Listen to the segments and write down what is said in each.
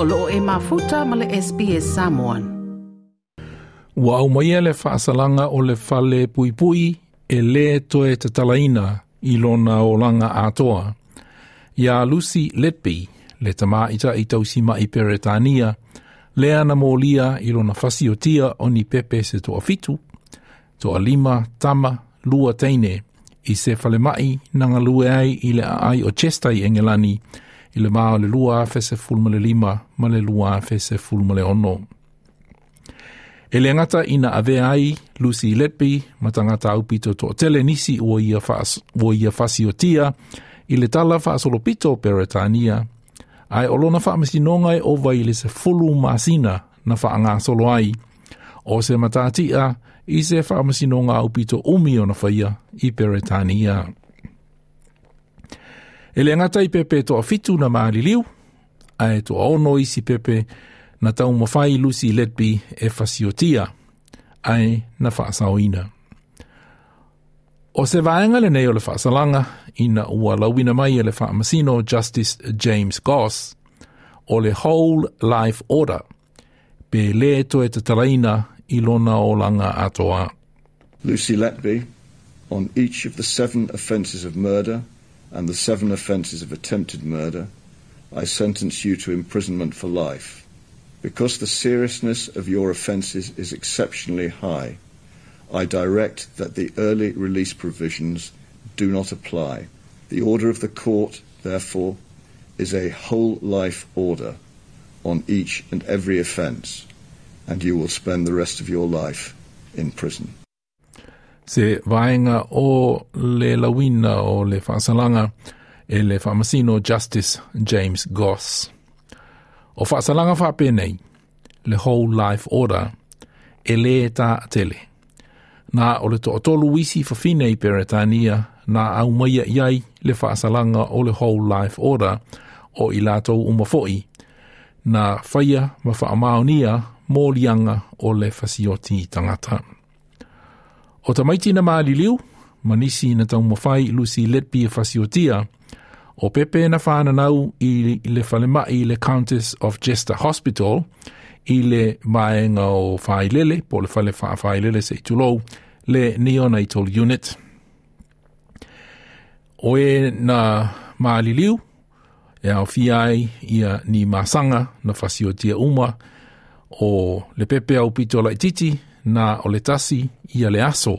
o loo e mafuta ma le SPS Samoan. Ua au maia e le whaasalanga o le whale pui pui e le toe te talaina i lona o langa atoa. Ia Lucy Letby, le tamaita i tausi mai Peretania, le ana mōlia i lona whasi o tia o ni pepe se toa fitu, toa lima, tama, lua teine, i se fale mai nanga lue ai i le ai o Chestai Engelani, e i le mao le lua afe se fulma le lima ma le lua afe se fulma le ono. E le ngata ina ave ai Lucy Letby ma tangata au pito to tele nisi ua ia, fas, ua ia i le tala faa solo pito peretania ai olona faa misi nongai e o vai le se fulu masina na faa ngā solo ai o se matatia i se faa misi nonga au pito umi o na faya i peretania. E le ngata i pepe toa fitu na maaliliu, ae toa ono isi pepe na tau mawhai lusi letbi e fasiotia, ae na whaasaoina. O se vaenga le nei o le whaasalanga, ina ua lawina mai e le whaamasino Justice James Goss, o le Whole Life Order, pe le toe te taraina i o langa atoa. Lucy Letby, on each of the seven offences of murder – and the seven offences of attempted murder, I sentence you to imprisonment for life. Because the seriousness of your offences is exceptionally high, I direct that the early release provisions do not apply. The order of the court, therefore, is a whole life order on each and every offence, and you will spend the rest of your life in prison. se vaenga o le lawina o le whaasalanga e le whaamasino Justice James Goss. O whaasalanga whape nei, le Whole Life Order, e le ta tele. Nā o le toa tolu wisi whawhine i Peretania, nā au maia iai le whaasalanga o le Whole Life Order o i lātou umafoi, nā whaia ma whaamaonia mōlianga o le whasioti tangata. Nā O ta maiti na maaliliu, manisi na tau mawhai Lucy Letby e fasiotia, o pepe na whananau i le whalemai i le Countess of Jester Hospital, i le maenga o whailele, po le whale whailele se itulou, le neonatal unit. O e na maaliliu, e au fiai ia ni masanga na fasiotia uma, o le pepe au pito lai titi, na o le tasi ia le aso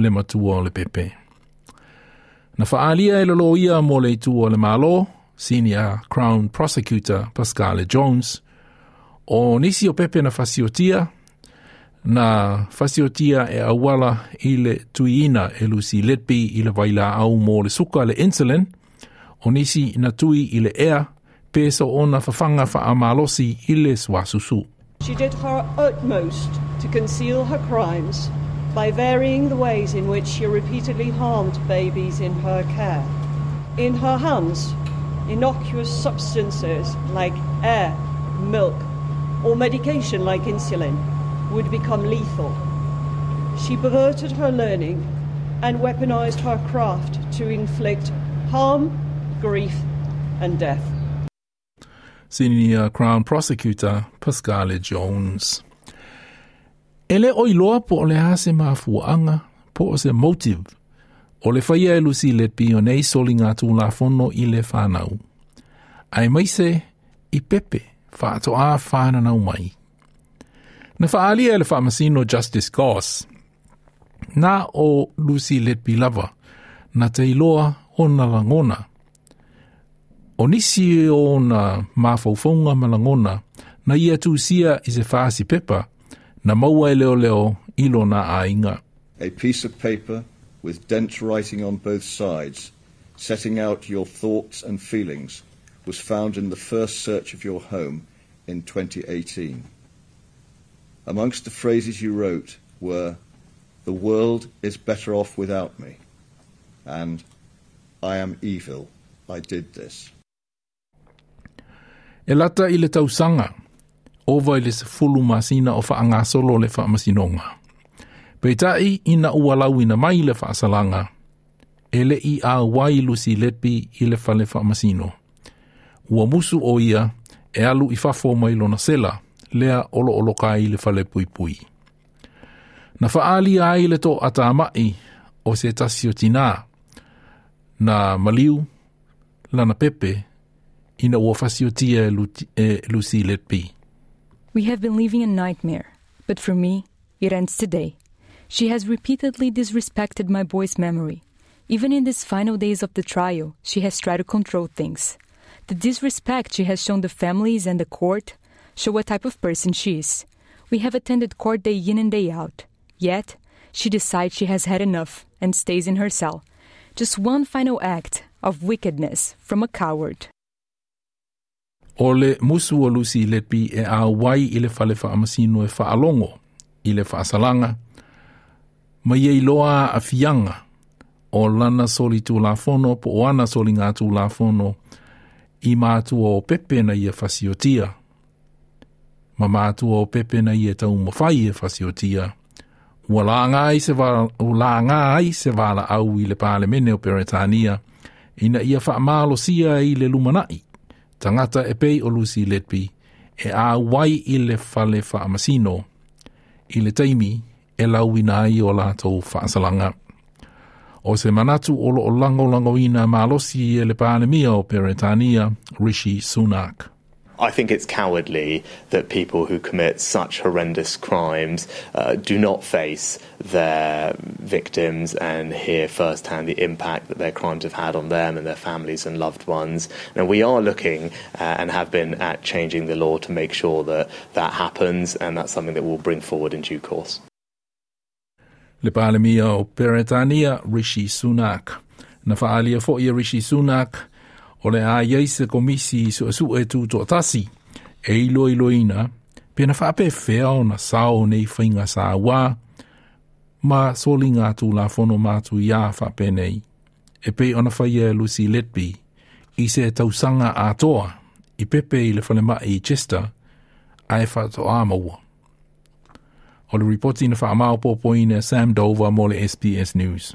le matua o le pepe. Na faalia e lolo ia mo le itua le malo, senior Crown Prosecutor Pascale Jones, o nisi o pepe na fasiotia, na fasiotia e awala i le tuiina e lusi letbi i le waila au mo le suka le insulin, o nisi na tui i le ea, peso ona fafanga fa amalosi i le swasusu. She did her utmost to conceal her crimes by varying the ways in which she repeatedly harmed babies in her care. In her hands, innocuous substances like air, milk, or medication like insulin would become lethal. She perverted her learning and weaponized her craft to inflict harm, grief, and death. Senior Crown Prosecutor Pascale Jones. Ele o iloa po o le hase maa fuanga, po o se motive, o le faya elusi le pionei soli ngā tū la fono i le whānau. Ai maise, i pepe, whāto a whānanau mai. Na whaalia le whamasino Justice Goss, na o Lucy Letby Lover, na te iloa o na langona. O nisi o na mafaufonga malangona, na ia tūsia i se whāsi pepa, na maua e leo leo ainga. A piece of paper with dense writing on both sides, setting out your thoughts and feelings, was found in the first search of your home in 2018. Amongst the phrases you wrote were, The world is better off without me, and I am evil, I did this. E lata i le tausanga, ova i le se fulu masina o faa ngasolo le faa masinonga. Peitai ina ualau ina mai le faa salanga. Ele i a wai lusi lepi i le fale faa masino. Ua musu o ia e alu i fafo mai lona sela lea olo olo kai le fale pui pui. Na faali ai le to ata mai o se tasio tina na maliu lana pepe ina ua fasio tia e lusi lepi. We have been living a nightmare, but for me, it ends today. She has repeatedly disrespected my boy's memory. Even in these final days of the trial, she has tried to control things. The disrespect she has shown the families and the court show what type of person she is. We have attended court day in and day out. Yet, she decides she has had enough and stays in her cell. Just one final act of wickedness from a coward. o le musu o lusi le pi e a wai i le falefa amasino e fa alongo i le faasalanga ma ye iloa a fianga o lana soli tu la fono po o ana soli ngā tu la fono i mātu o pepe na i e fasiotia ma mātu o pepe na i e tau mawhai e fasiotia ua la ngā ai se wala u la ngā ai se wala au i le pāle mene o peretania ina ia wha sia i le lumanai tangata e pei o Lucy Letby e a wai i le fale wha amasino i le teimi e lauina ai o lātou whaasalanga. O se manatu o lo o lango lango ina malosi e le pāne mia o Peretania, Rishi Sunak. I think it's cowardly that people who commit such horrendous crimes uh, do not face their victims and hear firsthand the impact that their crimes have had on them and their families and loved ones. And we are looking uh, and have been at changing the law to make sure that that happens, and that's something that we'll bring forward in due course. Le Britannia Rishi Sunak. Na faalia foʻi Rishi Sunak – o le aiei se komisi i suʻesu e tasi e iloiloina pe na faapeefea ona sa o nei faiga sa auā ma so soliga tu lafono matu pe nei e pe ona faia e let letby i se a atoa i pepe i le fa falemaʻi i chester ae faatoʻā maua o le ripoti na faamaopoopoina sam dover mo sps news